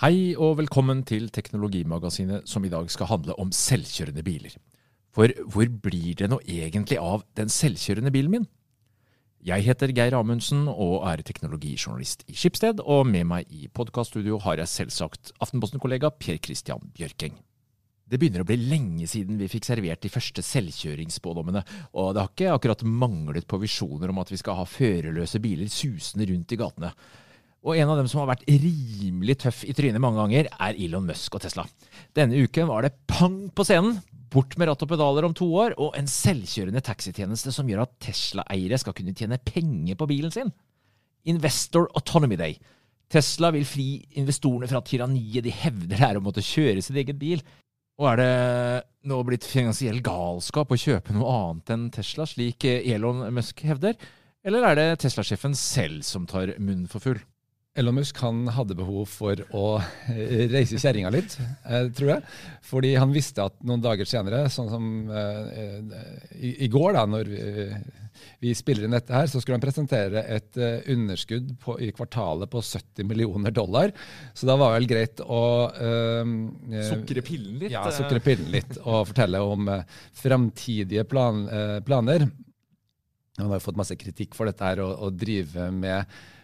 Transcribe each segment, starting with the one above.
Hei og velkommen til Teknologimagasinet, som i dag skal handle om selvkjørende biler. For hvor blir det nå egentlig av den selvkjørende bilen min? Jeg heter Geir Amundsen og er teknologijournalist i Skipsted, og med meg i podkaststudio har jeg selvsagt Aftenposten-kollega Per Christian Bjørking. Det begynner å bli lenge siden vi fikk servert de første selvkjøringsspådommene, og det har ikke akkurat manglet på visjoner om at vi skal ha førerløse biler susende rundt i gatene. Og en av dem som har vært rimelig tøff i trynet mange ganger, er Elon Musk og Tesla. Denne uken var det pang på scenen. Bort med ratt og pedaler om to år, og en selvkjørende taxitjeneste som gjør at Tesla-eiere skal kunne tjene penger på bilen sin. Investor Autonomy Day. Tesla vil fri investorene fra tyranniet de hevder er å måtte kjøre sin egen bil. Og er det nå blitt finansiell galskap å kjøpe noe annet enn Tesla, slik Elon Musk hevder? Eller er det Tesla-sjefen selv som tar munnen for full? Elon Musk hadde behov for å eh, reise kjerringa litt, eh, tror jeg. Fordi han visste at noen dager senere, sånn som eh, i, i, går, da, når vi, vi, spiller inn dette her, så skulle han presentere et uh, underskudd på, i kvartalet på 70 millioner dollar. Så da var vel greit å uh, Sukre pillen litt? Ja, sukre pillen litt. Og fortelle om uh, framtidige plan, planer. Han har jo fått masse kritikk for dette her, å drive med Eh, eh,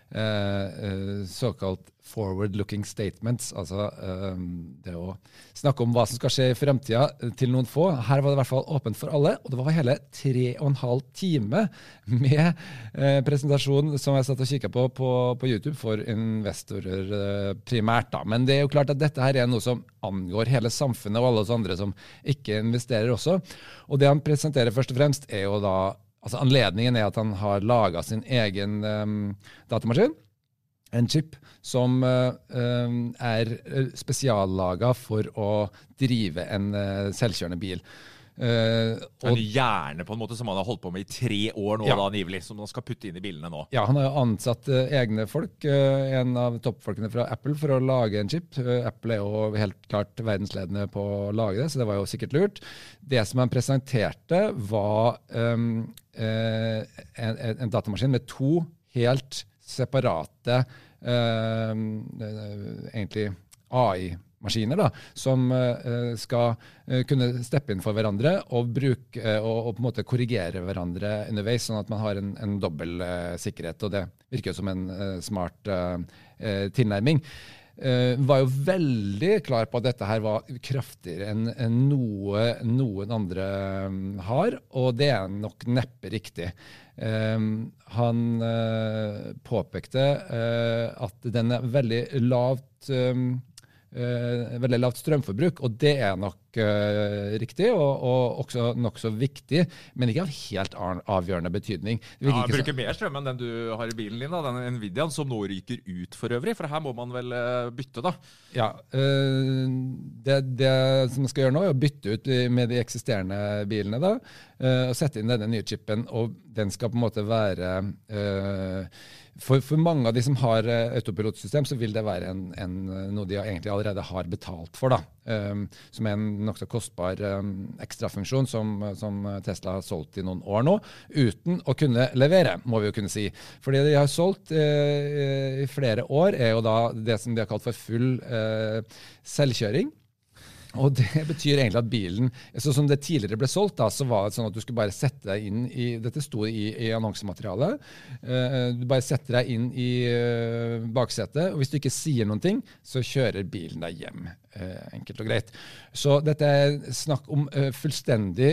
såkalt forward-looking statements. Altså eh, det å snakke om hva som skal skje i fremtida til noen få. Her var det i hvert fall åpent for alle, og det var hele tre og en halv time med presentasjon som jeg satt og kikka på, på, på YouTube for investorer primært. da. Men det er jo klart at dette her er noe som angår hele samfunnet og alle oss andre som ikke investerer også. Og det han presenterer først og fremst, er jo da Altså Anledningen er at han har laga sin egen um, datamaskin, en chip, som uh, um, er spesiallaga for å drive en uh, selvkjørende bil. Uh, en hjerne på en måte som han har holdt på med i tre år nå, ja. da, angivelig, som han skal putte inn i bilene nå. Ja, Han har jo ansatt uh, egne folk, uh, en av toppfolkene fra Apple, for å lage en chip. Apple er jo helt klart verdensledende på å lage det, så det var jo sikkert lurt. Det som han presenterte, var um, en, en, datamaskin med to helt separate egentlig AI-maskiner maskiner da, som uh, skal uh, kunne steppe inn for hverandre og, bruke, uh, og, og, på en måte korrigere hverandre underveis, sånn at man har en, en dobbel sikkerhet. og Det virker som en smart tilnærming. var jo veldig klar på at dette her var kraftigere enn en noe noen andre um, har, og det er nok neppe riktig. han påpekte at den er veldig lavt veldig lavt strømforbruk, og det er nok uh, riktig og, og også nokså viktig, men ikke av helt avgjørende betydning. Ja, så... mer strøm enn den du har i bilen din, da, den Nvidiaen, som nå ryker ut for øvrig, for her må man vel uh, bytte, da? Ja, det, det, som man skal gjøre nå, er å bytte ut med de eksisterende bilene, da, og sette inn denne nye chipen, og den skal på en måte være for, for, mange av de som har uh, autopilotsystem, så vil det være en, en, noe de egentlig allerede har betalt for. um, Som er en nokså kostbar um, ekstrafunksjon som, som, Tesla har solgt i noen år nå, uten å kunne levere, må vi jo kunne si. For det de har solgt uh, i flere år, er jo da det som de har kalt for full uh, selvkjøring. Og det betyr egentlig at bilen så Som det tidligere ble solgt, da, så var det sånn at du skulle bare sette deg inn i Dette sto i, i annonsematerialet. Uh, du bare setter deg inn i uh, baksetet, og hvis du ikke sier noen ting, så kjører bilen deg hjem. Uh, enkelt og greit. Så dette er snakk om fullstendig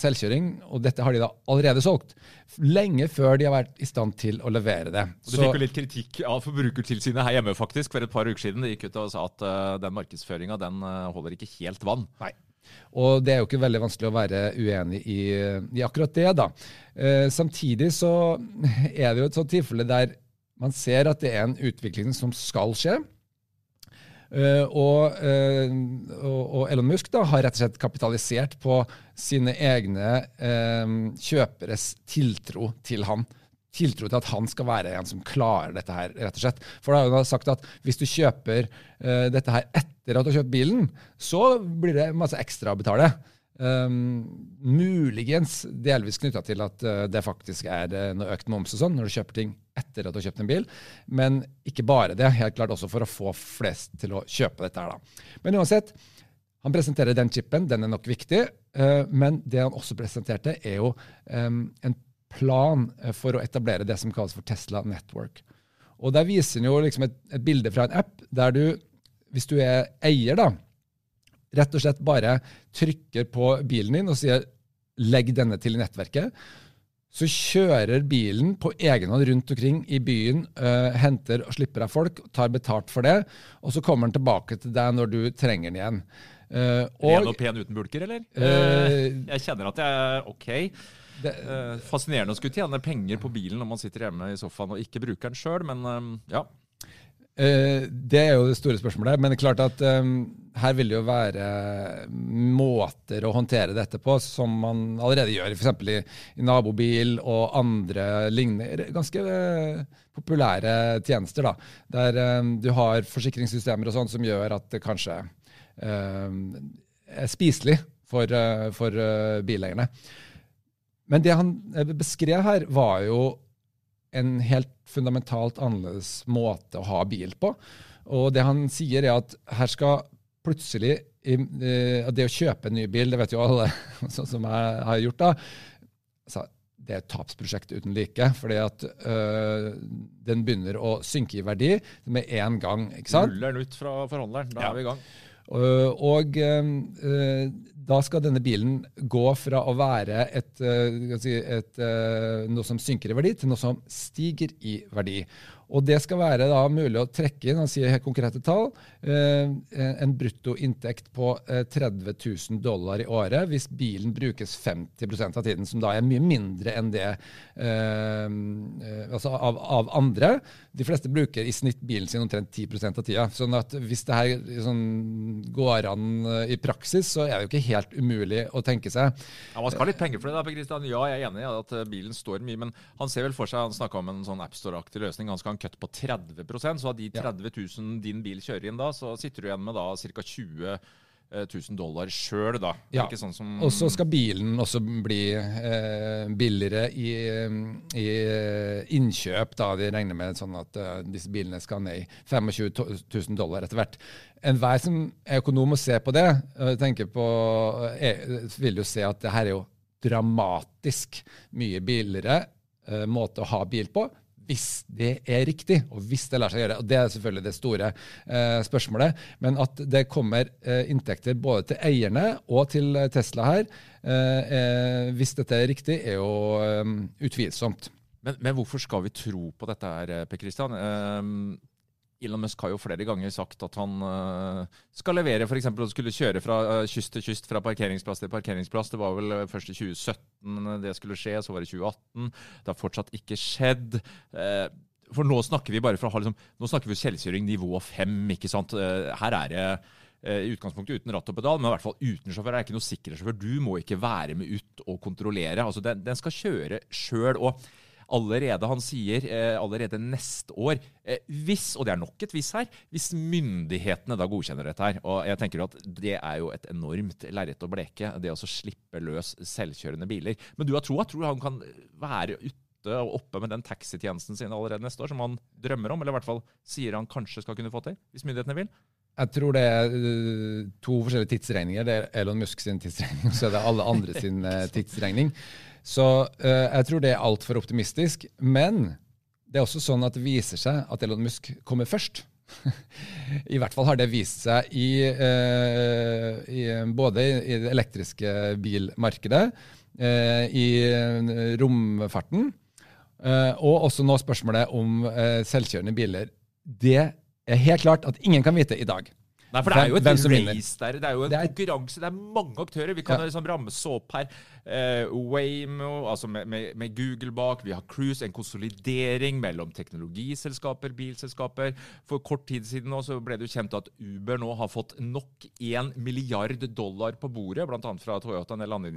selvkjøring, og dette har de da allerede solgt. Lenge før de har vært i stand til å levere det. Og Du så, fikk jo litt kritikk av Forbrukertilsynet her hjemme faktisk for et par uker siden. De gikk ut og sa at den markedsføringa den holder ikke ikke helt vann. Nei. Og det er jo ikke veldig vanskelig å være uenig i, i akkurat det, da. Eh, samtidig så er det jo et sånt tilfelle der man ser at det er en utvikling som skal skje. Uh, og, uh, og, Elon Musk da, har rett og slett kapitalisert på sine egne uh, kjøperes tiltro til han tiltro til at han skal være en som klarer dette her, rett og slett. For da har han sagt at hvis du kjøper dette her etter at du har kjøpt bilen, så blir det masse ekstra å betale. Um, muligens delvis knytta til at uh, det faktisk er uh, noe økt moms og sånn når du kjøper ting etter at du har kjøpt en bil. Men ikke bare det, helt klart også for å få flest til å kjøpe dette her. da. Men uansett, han presenterer den chipen, den er nok viktig. Uh, men det han også presenterte, er jo en plan for å etablere det som kalles for Tesla Network. Og Der viser han jo liksom et, et bilde fra en app der du, hvis du er eier, da, rett og slett bare trykker på bilen din og sier 'legg denne til nettverket'. Så kjører bilen på egen hånd rundt omkring i byen, uh, henter og slipper av folk, tar betalt for det, og så kommer den tilbake til deg når du trenger den igjen. Uh, og, Ren og pen uten bulker, eller? Uh, jeg kjenner at jeg er ok. Det, fascinerende å skulle tjene penger på bilen når man sitter hjemme i sofaen og ikke bruker den sjøl, men ja. Eh, det er jo det store spørsmålet. Men det er klart at um, her vil det jo være måter å håndtere dette på som man allerede gjør, f.eks. I, i nabobil og andre lignende ganske uh, populære tjenester. da, Der du har forsikringssystemer og sånn som gjør at det kanskje er spiselig for, uh, for bileierne. Men det han beskrev her, var jo en helt fundamentalt annerledes måte å ha bil på. Og det han sier, er at her skal plutselig eh, Det å kjøpe en ny bil, det vet jo alle, sånn som jeg har gjort, da. Altså, det er et tapsprosjekt uten like. fordi at øh, den begynner å synke i verdi med én gang. ikke sant? Ruller den ut fra forhandleren. Da ja. er vi i gang. Uh, og uh, da skal denne bilen gå fra å være et, et, noe som synker i verdi, til noe som stiger i verdi. Og det skal være da mulig å trekke inn han sier helt konkrete tall, eh, en brutto inntekt på eh, 30 000 dollar i året hvis bilen brukes 50% av tiden, som da er mye mindre enn det eh, altså av, av, andre. De fleste bruker i snitt bilen sin omtrent 10 av tida. sånn at hvis det her sånn, går an eh, i praksis, så er det jo ikke helt umulig å tenke seg. Ja, Man skal ha litt penger for det, da, Kristian. Ja, jeg er enig i at bilen står mye, men han ser vel for seg, han snakka om en sånn AppStore-aktig løsning. han skal kutt på 30% så av de 30 000 din bil kjører inn da, så sitter du igjen med da ca. 20 000 dollar sjøl, da. Ja. Sånn Og så skal bilen også bli eh, billigere i, i, innkjøp. da De regner med sånn at uh, disse bilene skal ned i 25 000 dollar etter hvert. Enhver som er økonom og ser på det, uh, tenker på, er, vil jo se at det her er jo dramatisk mye billigere måte å ha bil på hvis det er riktig, og hvis det lar seg gjøre. og Det er selvfølgelig det store eh, spørsmålet. Men at det kommer eh, inntekter både til eierne og til Tesla her, eh, eh hvis dette er riktig, er jo eh, utvilsomt. Men, men, hvorfor skal vi tro på dette her, Per Kristian? Elon Musk har jo flere ganger sagt at han uh, skal levere, f.eks. skulle kjøre fra uh, kyst til kyst, fra parkeringsplass til parkeringsplass. Det var vel uh, først i 2017 det skulle skje, så var det 2018. Det har fortsatt ikke skjedd. for nå snakker vi bare fra liksom, nå snakker vi selvkjøring nivå 5, ikke sant. her er det i utgangspunktet uten ratt og pedal, men i hvert fall uten sjåfør. Det er ikke noe sikkerhetssjåfør. Du må ikke være med ut og kontrollere. Altså, den, den skal kjøre sjøl. Og allerede, han sier eh, allerede neste år. Eh, hvis, og det er nok et hvis her, hvis myndighetene da godkjenner dette her. Og jeg tenker at det er jo et enormt lerret å bleke, det å slippe løs selvkjørende biler. Men du har troa? Tror du han kan være ute og oppe med den taxitjenesten sin allerede neste år, som han drømmer om, eller i hvert fall sier han kanskje skal kunne få til, hvis myndighetene vil? Jeg tror det er uh, to forskjellige tidsregninger. Det er Elon Musk sin tidsregning, og så er det alle andre sin uh, tidsregning. Så uh, jeg tror det er altfor optimistisk. Men det er også sånn at det viser seg at Elon Musk kommer først. I hvert fall har det vist seg i, uh, i både i det elektriske bilmarkedet, uh, i romfarten, og også nå spørsmålet om selvkjørende biler. Det er helt klart at ingen kan vite i dag. Nei, for det er jo et race der. Det er jo en konkurranse. Det er mange aktører. Vi kan ja. liksom ramse opp her. Uh, Waymo, altså med, med, med, Google bak. Vi har Cruise, en konsolidering mellom teknologiselskaper, bilselskaper. For kort tid siden nå så ble det jo kjent at Uber nå har fått nok 1 milliard dollar på bordet, bl.a. fra Toyota en del andre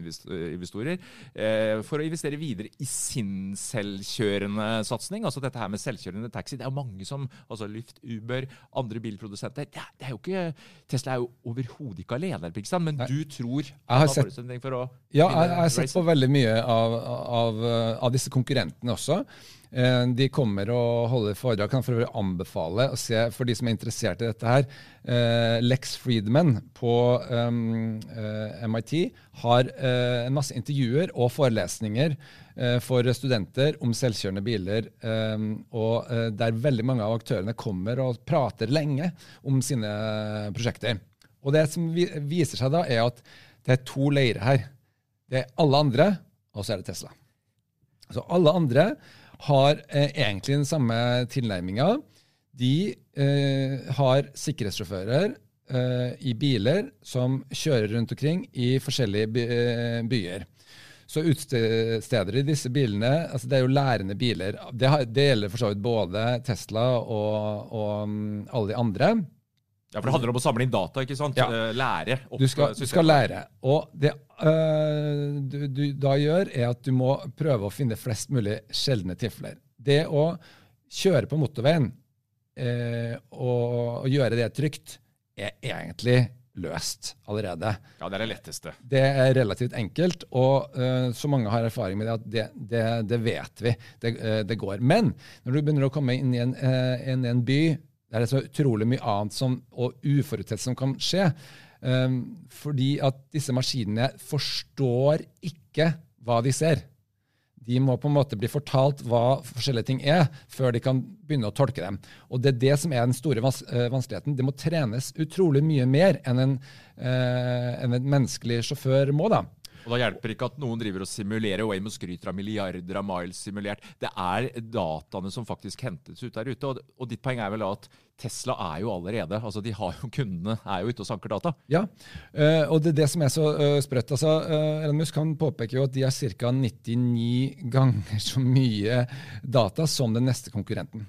investorer, uh, for å investere videre i sin selvkjørende satsing. Altså dette her med selvkjørende taxi. Det er jo mange som altså Lyft, Uber, andre bilprodusenter. Det er, det er jo ikke Tesla er jo overhodet ikke alene, men Nei. du tror jeg har sett, for å Ja, jeg, jeg har sett på veldig mye av, av, av, disse konkurrentene også. Eh, de kommer og holder foredrag. Kan for øvrig anbefale å se, for de som er interessert i dette her, eh, Lex Friedman på MIT har eh, en masse intervjuer og forelesninger for studenter om selvkjørende biler. Eh, og der veldig mange av aktørene kommer og prater lenge om sine prosjekter. Og det som viser seg da, er at det er to leirer her. Det er alle andre, og så er det Tesla. Så alle andre har eh, egentlig den samme tilnærminga. De eh, har sikkerhetssjåfører eh, i biler som kjører rundt omkring i forskjellige by, eh, byer. Så utsteder de disse bilene altså Det er jo lærende biler. Det, har, det gjelder for så vidt både Tesla og, og um, alle de andre. Ja, For det handler om å samle inn data, ikke sant? Ja. Lære. lære. du, skal, du skal, lære. Og det øh, du, du, da gjør, er at du må prøve å finne flest mulig sjeldne tilfeller. Det å kjøre på motorveien øh, og, og, gjøre det trygt, er egentlig løst allerede. Ja, Det er det letteste. Det er relativt enkelt, og øh, så mange har erfaring med det at det, det, det vet vi. Det, det, går. Men når du begynner å komme inn i en, en, en by det er så utrolig mye annet som, og uforutsett som kan skje. Um, fordi at disse maskinene forstår ikke hva de ser. De må på en måte bli fortalt hva forskjellige ting er, før de kan begynne å tolke dem. Og Det er det som er den store vans uh, vanskeligheten. Det må trenes utrolig mye mer enn en, uh, en menneskelig sjåfør må. da. Og Da hjelper ikke at noen driver og simulerer. Waymo skryter av milliarder av miles simulert. Det er dataene som faktisk hentes ut der ute. Og, og ditt poeng er vel at Tesla er jo allerede altså de har jo Kundene er jo ute og sanker data. Ja, uh, og det er det som er så uh, sprøtt. altså uh, Elon Musk han påpeker jo at de har ca. 99 ganger så mye data som den neste konkurrenten.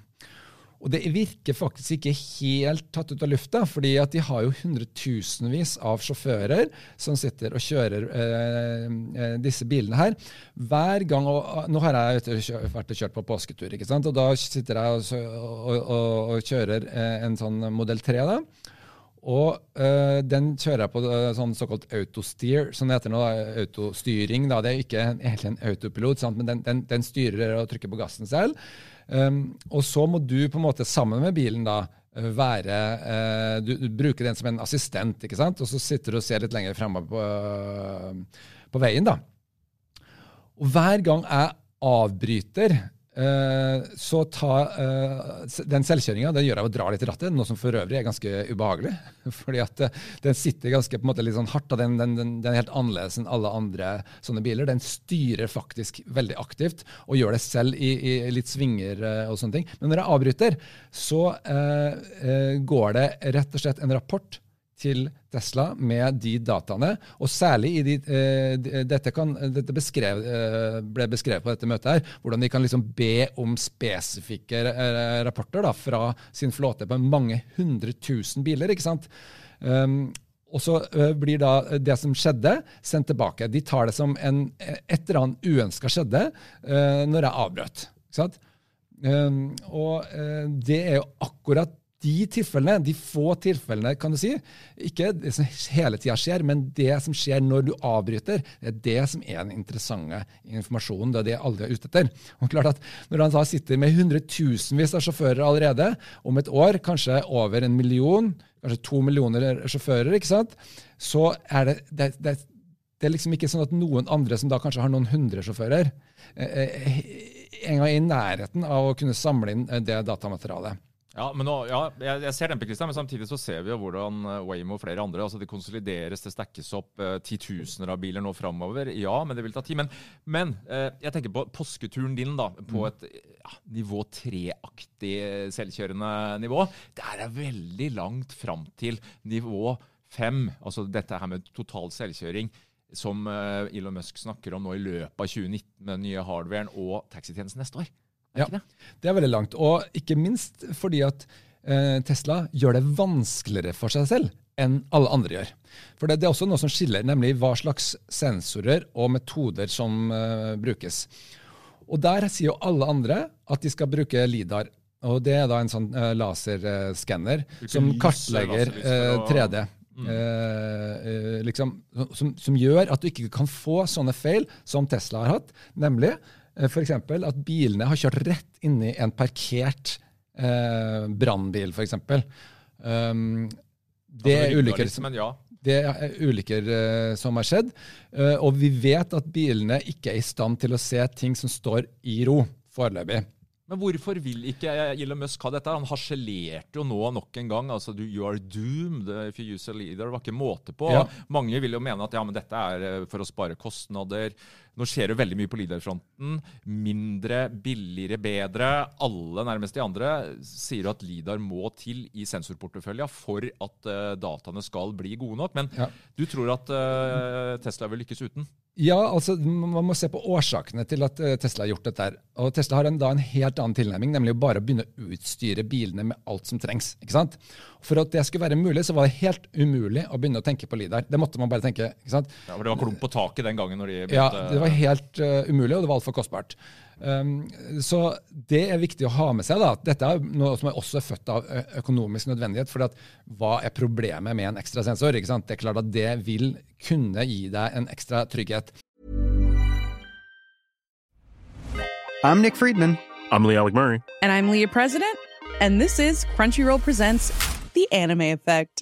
Og det virker faktisk ikke helt tatt ut av lufta, fordi at de har jo hundretusenvis av sjåfører som sitter og kjører eh, eh disse bilene her. Hver gang, og ah, Nå har jeg vært og kjørt på påsketur, ikke sant? og da sitter jeg og, og, og, og kjører eh, en sånn modell 3. da, og øh, den kjører jeg på sånn såkalt autosteer, som det heter nå. Autostyring. Da. Det er ikke egentlig en autopilot, sant? men den, den, den, styrer og trykker på gassen selv. Um, og så må du på en måte sammen med bilen da være uh, du, du, bruker den som en assistent, ikke sant? og så sitter du og ser litt lenger fremme på, uh, på veien. da. Og hver gang jeg avbryter Eh, så ta uh, Den selvkjøringa gjør jeg å dra litt i rattet, noe som for øvrig er ganske ubehagelig. fordi at uh, den sitter ganske på en måte litt sånn hardt, og den, den, den, er helt annerledes enn alle andre sånne biler. Den styrer faktisk veldig aktivt og gjør det selv i, i litt svinger og sånne ting. Men når jeg avbryter, så går det rett og slett en rapport til Tesla med de dataene. Og særlig i de, eh, dette, kan, dette beskrev, eh, ble beskrevet på dette møtet, her, hvordan de kan liksom be om spesifikke eh, rapporter da, fra sin flåte på mange hundre tusen biler. ikke sant? Um, og så uh, blir da det som skjedde, sendt tilbake. De tar det som en, et eller annet uønska skjedde uh, når jeg avbrøt. Ikke sant? Um, og det er jo akkurat de tilfellene, de få tilfellene, kan du si, ikke det som hele tida skjer, men det som skjer når du avbryter, det er det som er den interessante informasjonen. Det er det alle er ute etter. Og klart at Når han da sitter med hundretusenvis av sjåfører allerede, om et år kanskje over en million, kanskje to millioner sjåfører, ikke sant? så er det, det, det, det er liksom ikke sånn at noen andre som da kanskje har noen hundre sjåfører, eh, eh, en gang i nærheten av å kunne samle inn det datamaterialet. Ja, men nå, ja, jeg, ser den på Christian, men samtidig så ser vi jo hvordan eh, Waymo og flere andre altså det konsolideres, det stekkes opp eh, titusener av biler nå framover. Ja, men det vil ta tid. Men, men eh, jeg tenker på påsketuren din da, på mm. et ja, nivå tre-aktig eh, selvkjørende nivå. Det er veldig langt fram til nivå fem, altså dette her med total selvkjøring som uh, Elon Musk snakker om nå i løpet av 2019 med den nye hardwaren og taxitjenesten neste år. Ja, det er veldig langt. Og ikke minst fordi at eh, Tesla gjør det vanskeligere for seg selv enn alle andre gjør. For det, det, er også noe som skiller, nemlig hva slags sensorer og metoder som eh, brukes. Og der sier jo alle andre at de skal bruke LIDAR. Og det er da en sånn eh, laserskanner som kartlegger 3D. Eh, mm. liksom, som, som, gjør at du ikke kan få sånne feil som Tesla har hatt. Nemlig eh, f.eks. at bilene har kjørt rett inn i en parkert eh, brannbil, f.eks. Um, det er ulykker som, ja. det er ulykker eh, som har skjedd. Uh, og vi vet at bilene ikke er i stand til å se ting som står i ro foreløpig. Men hvorfor vil ikke Elon Musk ha dette? Han harselerte jo nå nok en gang. altså You are doomed if you use a leader. Det var ikke måte på. Ja. Mange vil jo mene at ja, men dette er eh, for å spare kostnader. Nå skjer det veldig mye på Lidar-fronten. Mindre, billigere, bedre. Alle, nærmest de andre, sier at Lidar må til i sensorportefølja for at uh, dataene skal bli gode nok. Men Ja. du tror at uh, Tesla vil lykkes uten? Ja, altså Man må se på årsakene til at eh, Tesla har gjort dette. her. Og Tesla har en, da en helt annen tilnærming, nemlig å bare begynne å utstyre bilene med alt som trengs. ikke sant? For at det skulle være mulig, så var det helt umulig å begynne å tenke på LIDAR. Det måtte man bare tenke. ikke sant? Ja, for Det var klump på taket den gangen når de Ja, Det var helt uh, umulig, og det var altfor kostbart. Um, så det er viktig å ha med seg. da, at Dette er noe som er også født av økonomisk nødvendighet. for hva er problemet med en ekstra sensor? ikke sant? Det er klart at det vil kunne gi deg en ekstra trygghet. I'm Nick Friedman. I'm Lee Alec Murray. And I'm Leah President, and this is Crunchyroll Presents The Anime Effect.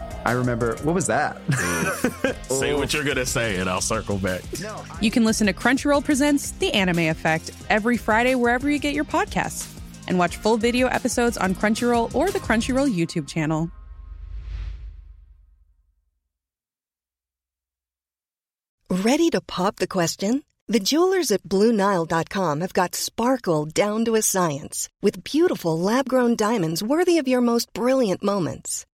I remember, what was that? Say what you're gonna say, and I'll circle back. you can listen to Crunchyroll Presents The Anime Effect every Friday wherever you get your podcasts. And watch full video episodes on Crunchyroll or the Crunchyroll YouTube channel. Ready to pop the question? The jewelers at BlueNile.com have got sparkle down to a science with beautiful lab grown diamonds worthy of your most brilliant moments.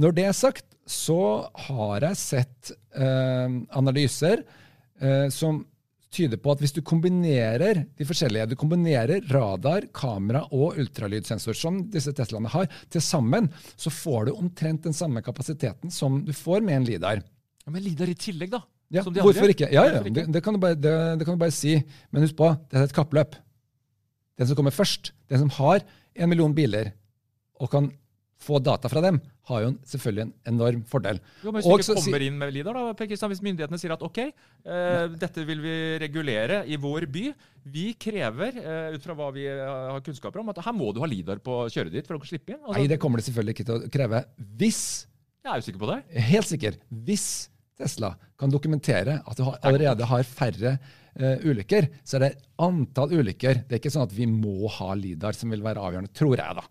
Når det er sagt, så har jeg sett eh, analyser eh, som tyder på at hvis du kombinerer de forskjellige, du kombinerer radar, kamera og ultralydsensor, som disse Teslaene har, til sammen, så får du omtrent den samme kapasiteten som du får med en LIDAR. Ja, men Lidar i tillegg, da. Ja, hvorfor ikke? Ja, ja, det, det, kan du bare, det, det kan du bare si. Men husk på, det er et kappløp. Den som kommer først, den som har en million biler og kan få data fra dem, har jo en- selvfølgelig en enorm fordel. Jo, men Hvis du ikke kommer inn med Lidar, da, Per Kristian, hvis myndighetene sier at ok, eh, dette vil vi regulere i vår by, vi krever, eh, ut fra hva vi eh, har kunnskaper om, at her må du ha Lidar på kjøret ditt for å slippe inn. Altså, Nei, det kommer det selvfølgelig ikke til å kreve. Hvis, Jeg er usikker på det. helt sikker, hvis Tesla kan dokumentere at du har, allerede har færre ulykker, så er det antall ulykker. Det er ikke sånn at vi må ha LIDAR som vil være avgjørende, tror jeg. da.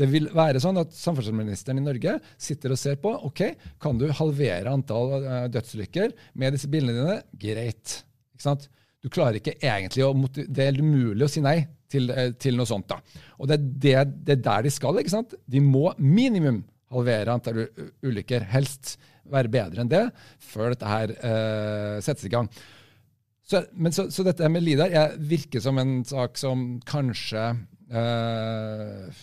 Det vil være sånn at samferdselsministeren i Norge sitter og ser på ok, kan du halvere antall eh, dødsulykker med disse bilene dine. Greit. Ikke sant? Du klarer ikke egentlig å Det er umulig å si nei til, eh, til noe sånt. da. Og det er det, det er der de skal. ikke sant? De må minimum halvere antall ulykker. Helst være bedre enn det før dette her eh, settes i gang. Så, men så, så dette med LIDAR jeg, virker som en sak som kanskje eh,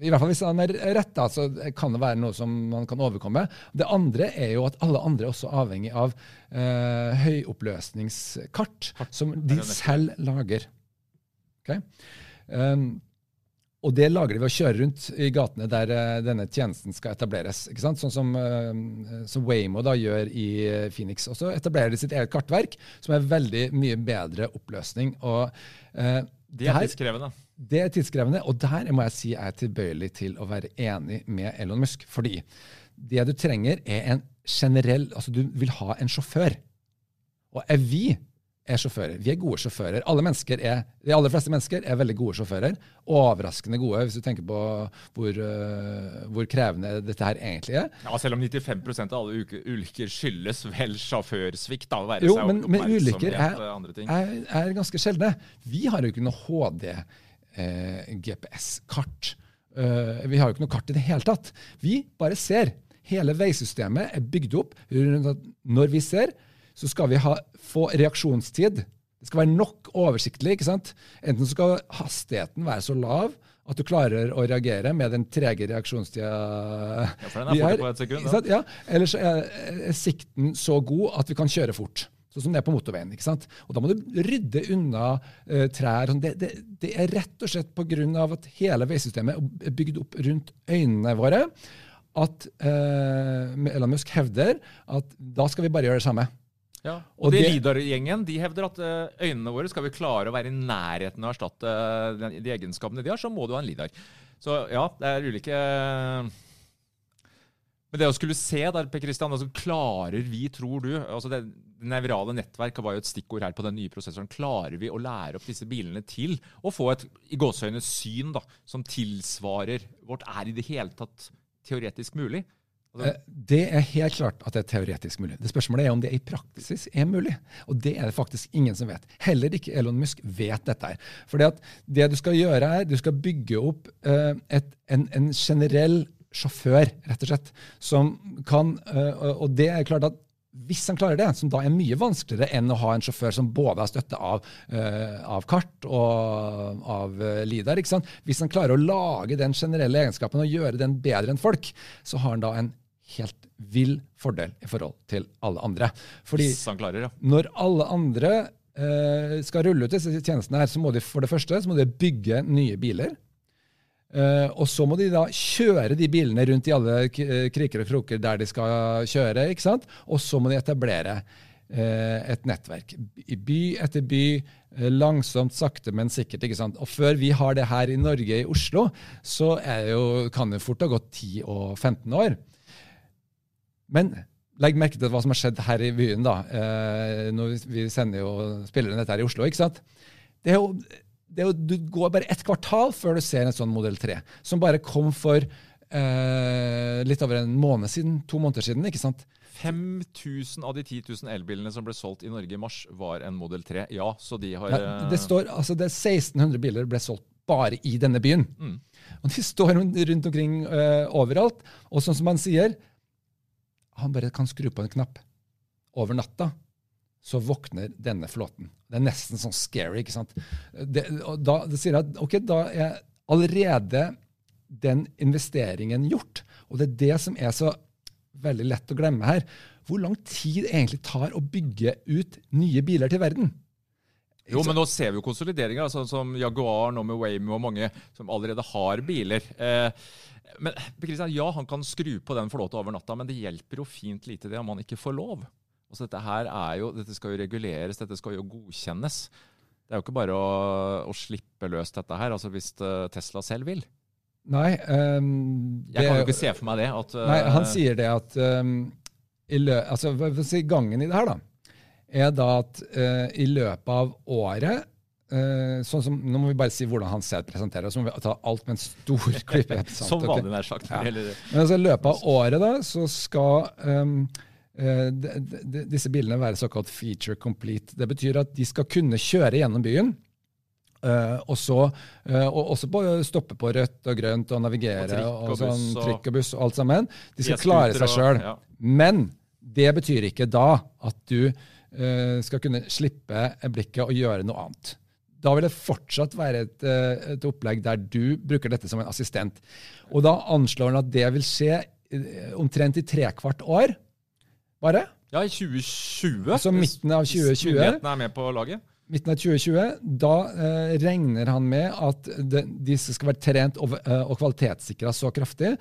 I hvert fall hvis han er rett, da, så kan det være noe som man kan overkomme. Det andre er jo at alle andre er også avhengig av eh, høyoppløsningskart, som de selv lager. Ok? Um, og det lager de ved å kjøre rundt i gatene der eh, denne tjenesten skal etableres. ikke sant? Sånn som, eh, som Waymo da gjør i eh, Phoenix. Og så etablerer de sitt eget kartverk, som er veldig mye bedre oppløsning. Og, eh, Det er tidskrevende. det er tidskrevende, og der må jeg si jeg er tilbøyelig til å være enig med Elon Musk. Fordi det du trenger, er en generell Altså, du vil ha en sjåfør. Og er vi er sjåfører. Vi er gode sjåfører. Alle mennesker er, De aller fleste mennesker er veldig gode sjåfører. Overraskende gode, hvis du tenker på hvor, uh, hvor krevende dette her egentlig er. Ja, Selv om 95% av alle ulykker skyldes vel sjåførsvikt. da, være Jo, seg men, men ulykker er, og ting. er, er ganske sjeldne. Vi har jo ikke noe HD eh. Eh, vi har jo ikke noe kart i det hele tatt. Vi bare ser. Hele veisystemet er bygd opp rundt at når vi ser, så skal vi ha, få reaksjonstid. Det skal være nok oversiktlig. ikke sant? Enten skal hastigheten være så lav at du klarer å reagere med den trege reaksjonstida for den er vi har. på et sekund? Ja, Eller så er, er sikten så god at vi kan kjøre fort. Sånn som det er på motorveien. ikke sant? Og Da må du rydde unna uh, trær. Sånn, Det, det, det er rett og slett pga. at hele veisystemet er bygd opp rundt øynene våre at uh, Elon Musk hevder at da skal vi bare gjøre det samme. Ja, Og og, de Lidar-gjengen de hevder at eh, øynene våre skal vi klare å være i nærheten av å erstatte eh, de egenskapene de har, så må du ha en Lidar. Så ja, det er ulike Men det å skulle se der, Per Christian, altså klarer vi, tror du altså Det nevrale nettverket var jo et stikkord her på den nye prosessoren. Klarer vi å lære opp disse bilene til å få et i gåseøyne syn da, som tilsvarer vårt? Er i det hele tatt teoretisk mulig? Eh, Det er helt klart at det er teoretisk mulig. Det Spørsmålet er om det i praksis er mulig. Og det er det faktisk ingen som vet. Heller ikke Elon Musk vet dette. her. Fordi at det du skal gjøre er, du skal bygge opp eh, et, en, en generell sjåfør, rett og slett, som kan eh, og det er klart at hvis han klarer det, som da er mye vanskeligere enn å ha en sjåfør som både har støtte av, uh, av kart og av uh, Lidar. Hvis han klarer å lage den generelle egenskapen og gjøre den bedre enn folk, så har han da en helt vill fordel i forhold til alle andre. Fordi klarer, ja. når alle andre uh, skal rulle ut disse tjenestene, her, så må de for det første så må de bygge nye biler. Eh, og så må de da kjøre de bilene rundt i alle eh, kriker og kroker der de skal kjøre. ikke sant? Og så må de etablere uh, et nettverk. I by etter by, uh, langsomt, sakte, men sikkert. ikke sant? Og før vi har det her i Norge, i Oslo, så er jo, kan det fort ha gått 10 og 15 år. Men legg merke til hva som har skjedd her i byen. da. Når vi- vi sender jo spiller inn dette her i Oslo. ikke sant? Det er jo, det er jo, du går bare ett kvartal før du ser en sånn modell 3, som bare kom for eh, litt over en måned siden. To måneder siden. ikke sant? 5000 av de 10 000 elbilene som ble solgt i Norge i mars, var en Model 3. Ja, så de har Ja, det står, altså det er 1600 biler ble solgt bare i denne byen. Mm. Og de står rundt omkring eh, overalt. Og sånn som han sier, han bare kan skru på en knapp. Over natta så våkner denne flåten. Det er nesten sånn scary. ikke sant? Det, og da det sier at ok, da er allerede den investeringen gjort. Og det er det som er så veldig lett å glemme her. Hvor lang tid det egentlig tar å bygge ut nye biler til verden. Jo, men nå ser vi jo konsolideringer, sånn som Jaguar nå med Waymo og mange som allerede har biler. Eh, men Christian, ja, han kan skru på den flåta over natta, men det hjelper jo fint lite det om han ikke får lov. Altså, dette her er jo, dette skal jo reguleres, dette skal jo godkjennes. Det er jo ikke bare å, å slippe løs dette her, altså hvis eh, Tesla selv vil. Nei. ehm, Jeg kan jo ikke se for meg det. At, eh, Nei, Han sier det at um, i lø altså, si, Gangen i det her da, er da at uh, i løpet av året uh, sånn som, Nå må vi bare si hvordan han selv presenterer så må vi ta alt med en stor klype. Som vanlig nær sagt. Ja. Men altså, I løpet av året da, så skal um, eh, de, de, disse bilene være såkalt feature complete. Det betyr at de skal kunne kjøre gjennom byen Uh, og så, uh, og også på stoppe på rødt og grønt og navigere. Og trikk og og sånn, buss og- trikk og buss og alt sammen. De skal klare seg sjøl. ja. Men det betyr ikke da at du uh, skal kunne slippe blikket og gjøre noe annet. Da vil det fortsatt være et, eh, et opplegg der du bruker dette som en assistent. Og da anslår han at det vil skje eh, omtrent i trekvart år, bare. Ja, i 2020. Altså midten av 2020. Myndighetene er med på laget. midten av 2020, da eh, regner han med at det, disse skal være trent og, eh, og kvalitetssikra så kraftig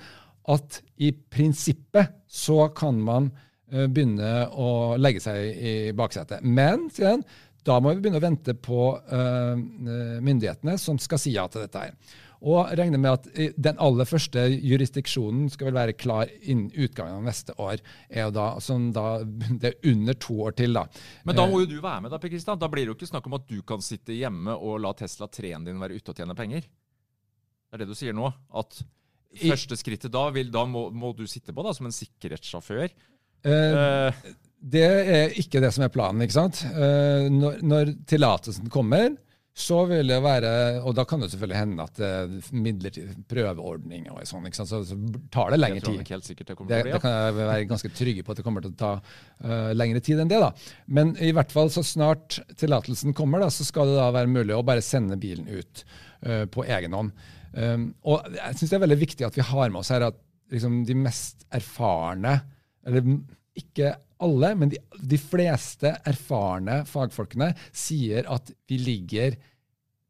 at i prinsippet så kan man eh, begynne å legge seg i baksetet. Men, sier han, da må vi begynne å vente på eh, myndighetene som skal si ja til dette her. Og regner med at den aller første jurisdiksjonen skal vel være klar innen utgangen av neste år. da, som da, Det er under to år til, da. Men da Eh, må jo du være med, da, Per Kristian. Da blir det jo ikke snakk om at du kan sitte hjemme og la Tesla-3-en din være ute og tjene penger. Det er det du sier nå. At første skrittet da, vil, da må, må du sitte på da, som en sikkerhetssjåfør. Uh, uh. Det er ikke det som er planen. ikke sant? Eh, Når, når tillatelsen kommer, så vil det være Og da kan det selvfølgelig hende at er midlertidig prøveordning og sånn, ikke sant? Så, så tar det lengre tid. Det, helt det Det, det kan jeg være ganske trygge på at det kommer til å ta uh, lengre tid enn det. da. Men i hvert fall så snart tillatelsen kommer, da, så skal det da være mulig å bare sende bilen ut uh, på egen hånd. Um, og jeg syns det er veldig viktig at vi har med oss her at liksom, de mest erfarne, eller ikke alle, men de, de fleste erfarne fagfolkene sier at vi ligger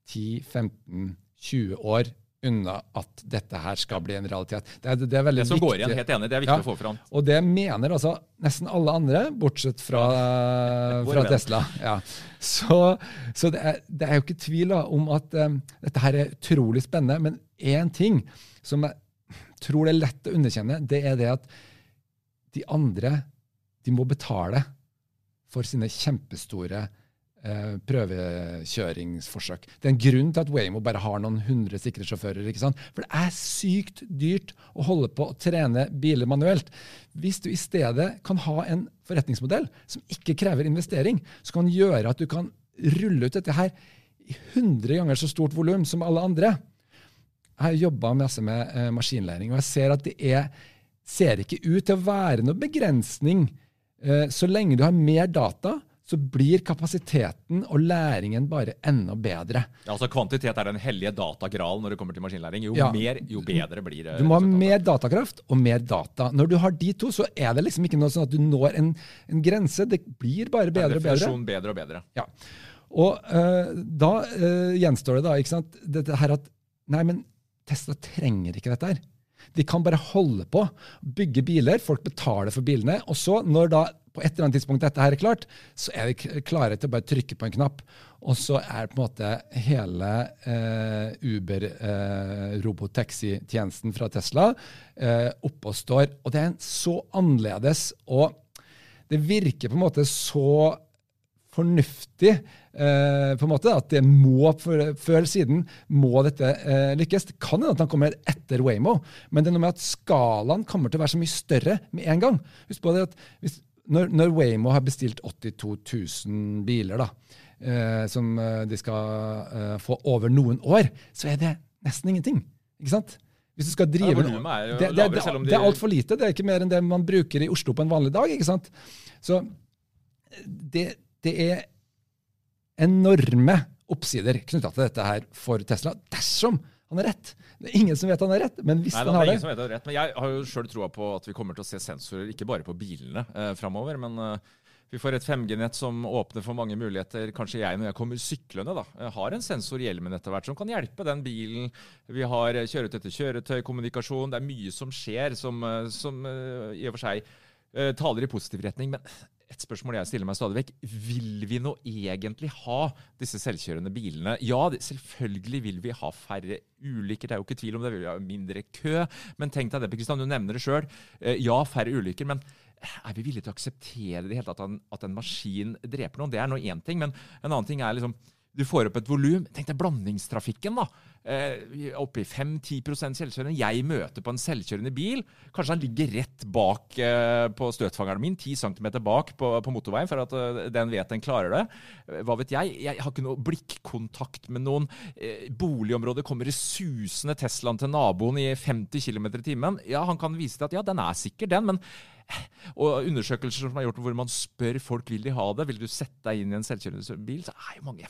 10-15-20 år unna at dette her skal bli en realitet. Det, er, det er Det som går igjen, helt enig, det er viktig Ja. å få fram. Og det mener altså nesten alle andre, bortsett fra, ja. fra. Tesla. Ja. Så, så det, er, det er jo ikke tvil om at um, dette her er utrolig spennende. Men én ting som jeg tror det er lett å underkjenne, det er det at de andre de må betale for sine kjempestore eh, prøvekjøringsforsøk. Det er en grunn til at Waymo bare har noen hundre sikre sjåfører. ikke sant? For det er sykt dyrt å holde på å trene biler manuelt. Hvis du i stedet kan ha en forretningsmodell som ikke krever investering, så kan gjøre at du kan rulle ut dette her i 100 ganger så stort volum som alle andre. Jeg har jobba masse med eh, maskinlæring, og jeg ser at det er, ser ikke ut til å være noe begrensning. Eh, så lenge du har mer data, så blir kapasiteten og læringen bare enda bedre. Ja, altså Kvantitet er den hellige datagralen når det kommer til maskinlæring. Jo Ja. mer, jo bedre blir det. Du må ha mer datakraft og mer data. Når du har de to, så er det liksom ikke noe sånn at du når en, en grense. Det blir bare bedre og bedre. Bedre og bedre. Ja. Og uh, da uh, gjenstår det da, ikke sant, dette her at Nei, men Tesla trenger ikke dette her. De kan bare holde på, bygge biler, folk betaler for bilene, og så, når da på et eller annet tidspunkt dette her er klart, så er de klare til å bare trykke på en knapp, og så er på en måte hele eh, Uber-robotaxi-tjenesten fra Tesla eh, oppe og står. Og det er en så annerledes, og det virker på en måte så fornuftig eh, på en måte, at det må, før eller siden må dette eh, lykkes. Det kan hende at han kommer etter Waymo, men det er noe med at skalaen kommer til å være så mye større med en gang. Husk på det at hvis, når, når Waymo har bestilt 82 000 biler, da, eh, som eh, de skal eh, få over noen år, så er det nesten ingenting. Ikke sant? Hvis du skal drive Ja, er det, det, det, de- det er altfor lite. Det er ikke mer enn det man bruker i Oslo på en vanlig dag. ikke sant? Så det, det er enorme oppsider knytta til dette her for Tesla, dersom han har rett. Det er ingen som vet han har rett, men hvis Nei, han det har det ingen som vet han er rett, men Jeg har jo sjøl troa på at vi kommer til å se sensorer ikke bare på bilene eh, framover, men eh, vi får et 5G-nett som åpner for mange muligheter. Kanskje jeg når jeg kommer syklende da, eh, har en sensor i hjelmen etter hvert som kan hjelpe den bilen. Vi har eh, kjøretøy til kjøretøy, kommunikasjon. Det er mye som skjer som, eh, som i og for seg taler i positiv retning. Men et spørsmål jeg stiller meg stadig vekk. Vil vi nå egentlig ha disse selvkjørende bilene? Ja, selvfølgelig vil vi ha færre ulykker, det er jo ikke tvil om det. Vi vil ha mindre kø. Men tenk deg det, Kristian, du nevner det sjøl. Ja, færre ulykker. men er vi villige til å akseptere det hele tatt at en, at en maskin dreper noen? Det er nå én ting, men en annen ting er liksom Du får opp et volum. Tenk deg blandingstrafikken, da. Eh, oppe i 5-10% selvkjørende. Jeg møter på en selvkjørende bil. Kanskje han ligger rett bak eh, på støtfangeren min, 10 cm bak på, på motorveien, for at uh, den vet den klarer det. Eh, Hva vet jeg? Jeg har ikke noe blikkontakt med noen. Eh, boligområdet kommer i susende Teslaen til naboen i 50 km i timen. Ja, han kan vise til at ja, den er sikker, den, men og undersøkelser som er gjort hvor man spør folk vil de ha det, vil du sette deg inn i en selvkjørende bil, så er jo mange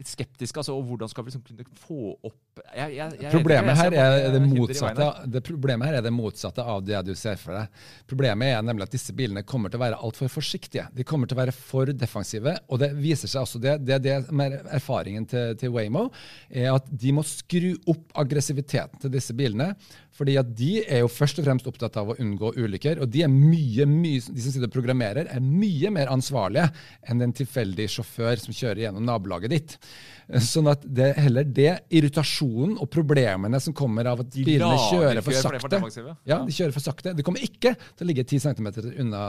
litt skeptiske. altså, og Hvordan skal vi liksom kunne få opp jeg, jeg, jeg, Problemet her er det motsatte, det problemet her er det motsatte av det du ser for deg. Problemet er nemlig at disse bilene kommer til å være altfor forsiktige. De kommer til å være for defensive. Og det viser seg også det, det, det er erfaringen til, til Waymo, er at de må skru opp aggressiviteten til disse bilene. Fordi at de er jo først og fremst opptatt av å unngå ulykker. Og de er mye, mye, de som sitter og programmerer, er mye mer ansvarlige enn en tilfeldig sjåfør som kjører gjennom nabolaget ditt. Sånn at det er heller det, irritasjonen og problemene som kommer av at bilene kjører for sakte. Ja, de kjører for sakte. Det kommer ikke til å ligge 10 cm unna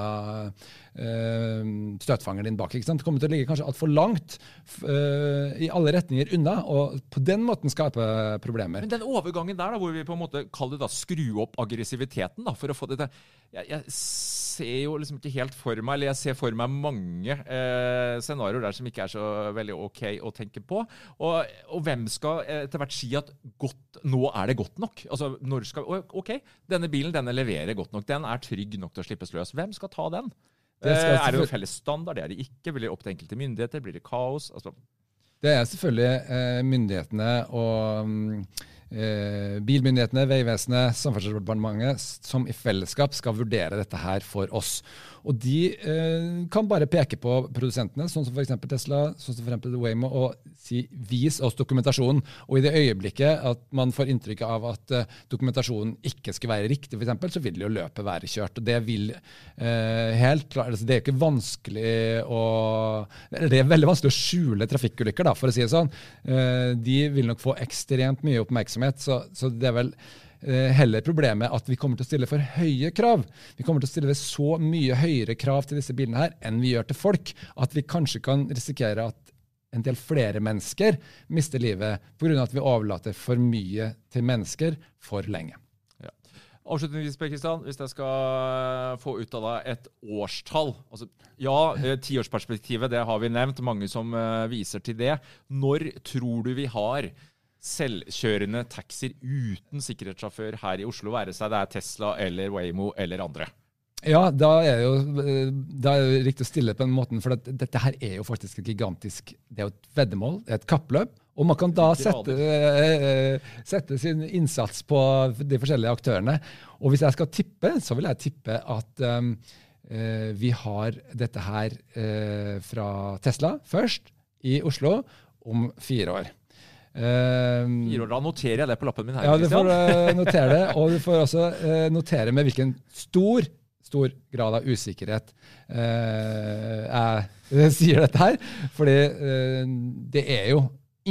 eh, støtfangeren din bak. ikke sant? Det kommer til å ligge kanskje altfor langt eh, i alle retninger unna, og på den måten skape problemer. Men den overgangen der, da, hvor vi på en måte kaller det da skru opp aggressiviteten da, for å få det til jeg, jeg ser jo liksom ikke helt for meg, eller jeg ser for meg mange eh, scenarioer der som ikke er så veldig ok å tenke på. Og, og hvem skal etter hvert si at godt, nå er det godt nok? Altså, når skal, Ok, denne bilen denne leverer godt nok. Den er trygg nok til å slippes løs. Hvem skal ta den? Det skal Eh, er det noen felles standard? Det er det ikke. Blir det opp til enkelte myndigheter? Blir det kaos? Altså, Det er selvfølgelig eh, myndighetene og mm, bilmyndighetene, Vegvesenet, Samferdselsdepartementet som i fellesskap skal vurdere dette her for oss. Og de eh, kan bare peke på produsentene, sånn som f.eks. Tesla, sånn som eksempel Waymo, og si 'vis oss dokumentasjonen'. Og i det øyeblikket at man får inntrykk av at eh, dokumentasjonen ikke skulle være riktig, for eksempel, så vil jo løpet være kjørt. Og det vil eh, helt klart altså Det er ikke vanskelig å Det er veldig vanskelig å skjule trafikkulykker, da, for å si det sånn. Eh, de vil nok få ekstremt mye oppmerksomhet, så, så det er vel heller problemet at vi kommer til å stille for høye krav. Vi kommer til å stille så mye høyere krav til disse bilene her enn vi gjør til folk, at vi kanskje kan risikere at en del flere mennesker mister livet pga. at vi overlater for mye til mennesker for lenge. Avslutningsvis, Per Kristian, hvis jeg skal få ut av deg et årstall altså, Ja, eh, tiårsperspektivet, det har vi nevnt. Mange som eh, viser til det. Når tror du vi har selvkjørende taxier uten sikkerhetssjåfør her i Oslo, være seg det er Tesla eller Waymo eller andre? Ja, da er det jo eh, da er det riktig å stille på den måten, for dette her er jo faktisk et gigantisk Det er jo et veddemål, det er et kappløp. Og man kan da sette, eh, eh, sette sin innsats på de forskjellige aktørene. Og hvis jeg skal tippe, så vil jeg tippe at um, vi har dette her uh, fra Tesla først i Oslo om fire år. Fire år, Da noterer jeg det på lappen min her. ja, du får eh, notere det, og du får også uh, notere med hvilken stor stor grad av usikkerhet uh, jeg sier dette her. Fordi det er jo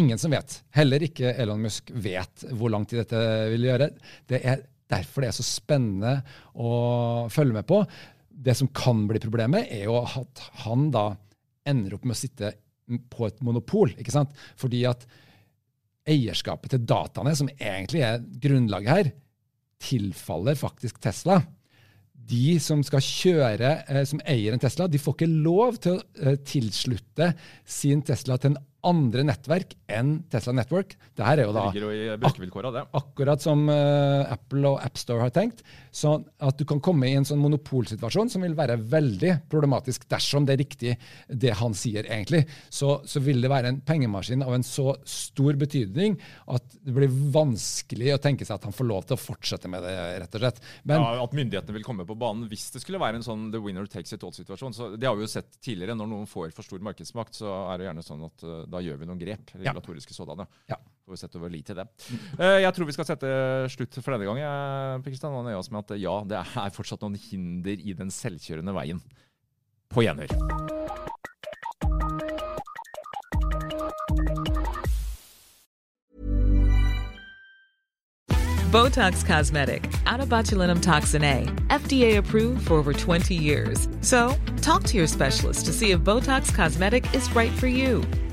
ingen som vet. Heller ikke Elon Musk vet hvor lang tid dette vil gjøre. Det er derfor det er så spennende å følge med på. Det som kan bli problemet, er jo at han da ender opp med å sitte på et monopol. ikke sant? Fordi at eierskapet til dataene, som egentlig er grunnlaget her, tilfaller faktisk Tesla. De som skal kjøre, eh, som eier en Tesla, de får ikke lov til å eh, tilslutte sin Tesla til en andre nettverk enn Tesla Network. Det her er jo da jo i akkurat som uh, Apple og AppStore har tenkt. Sånn at du kan komme i en sånn monopolsituasjon som vil være veldig problematisk dersom det er riktig det han sier, egentlig. Så, så vil det være en pengemaskin av en så stor betydning at det blir vanskelig å tenke seg at han får lov til å fortsette med det, rett og slett. Men ja, At myndighetene vil komme på banen hvis det skulle være en sånn the winner takes it all-situasjon. Så Det har vi jo sett tidligere. Når noen får for stor markedsmakt, så er det gjerne sånn at uh, da gjør vi noen grep. Regulatoriske sådanne. Ja. Får vi sette over lit til det. Eh, jeg tror vi skal sette slutt for denne gang. Kristian, og nøye oss med at ja, det er fortsatt noen hinder i den selvkjørende veien. På gjenhør. Botox Cosmetic, out of botulinum toxin A, FDA approved for over 20 years. So, talk to your specialist to see if Botox Cosmetic is right for you.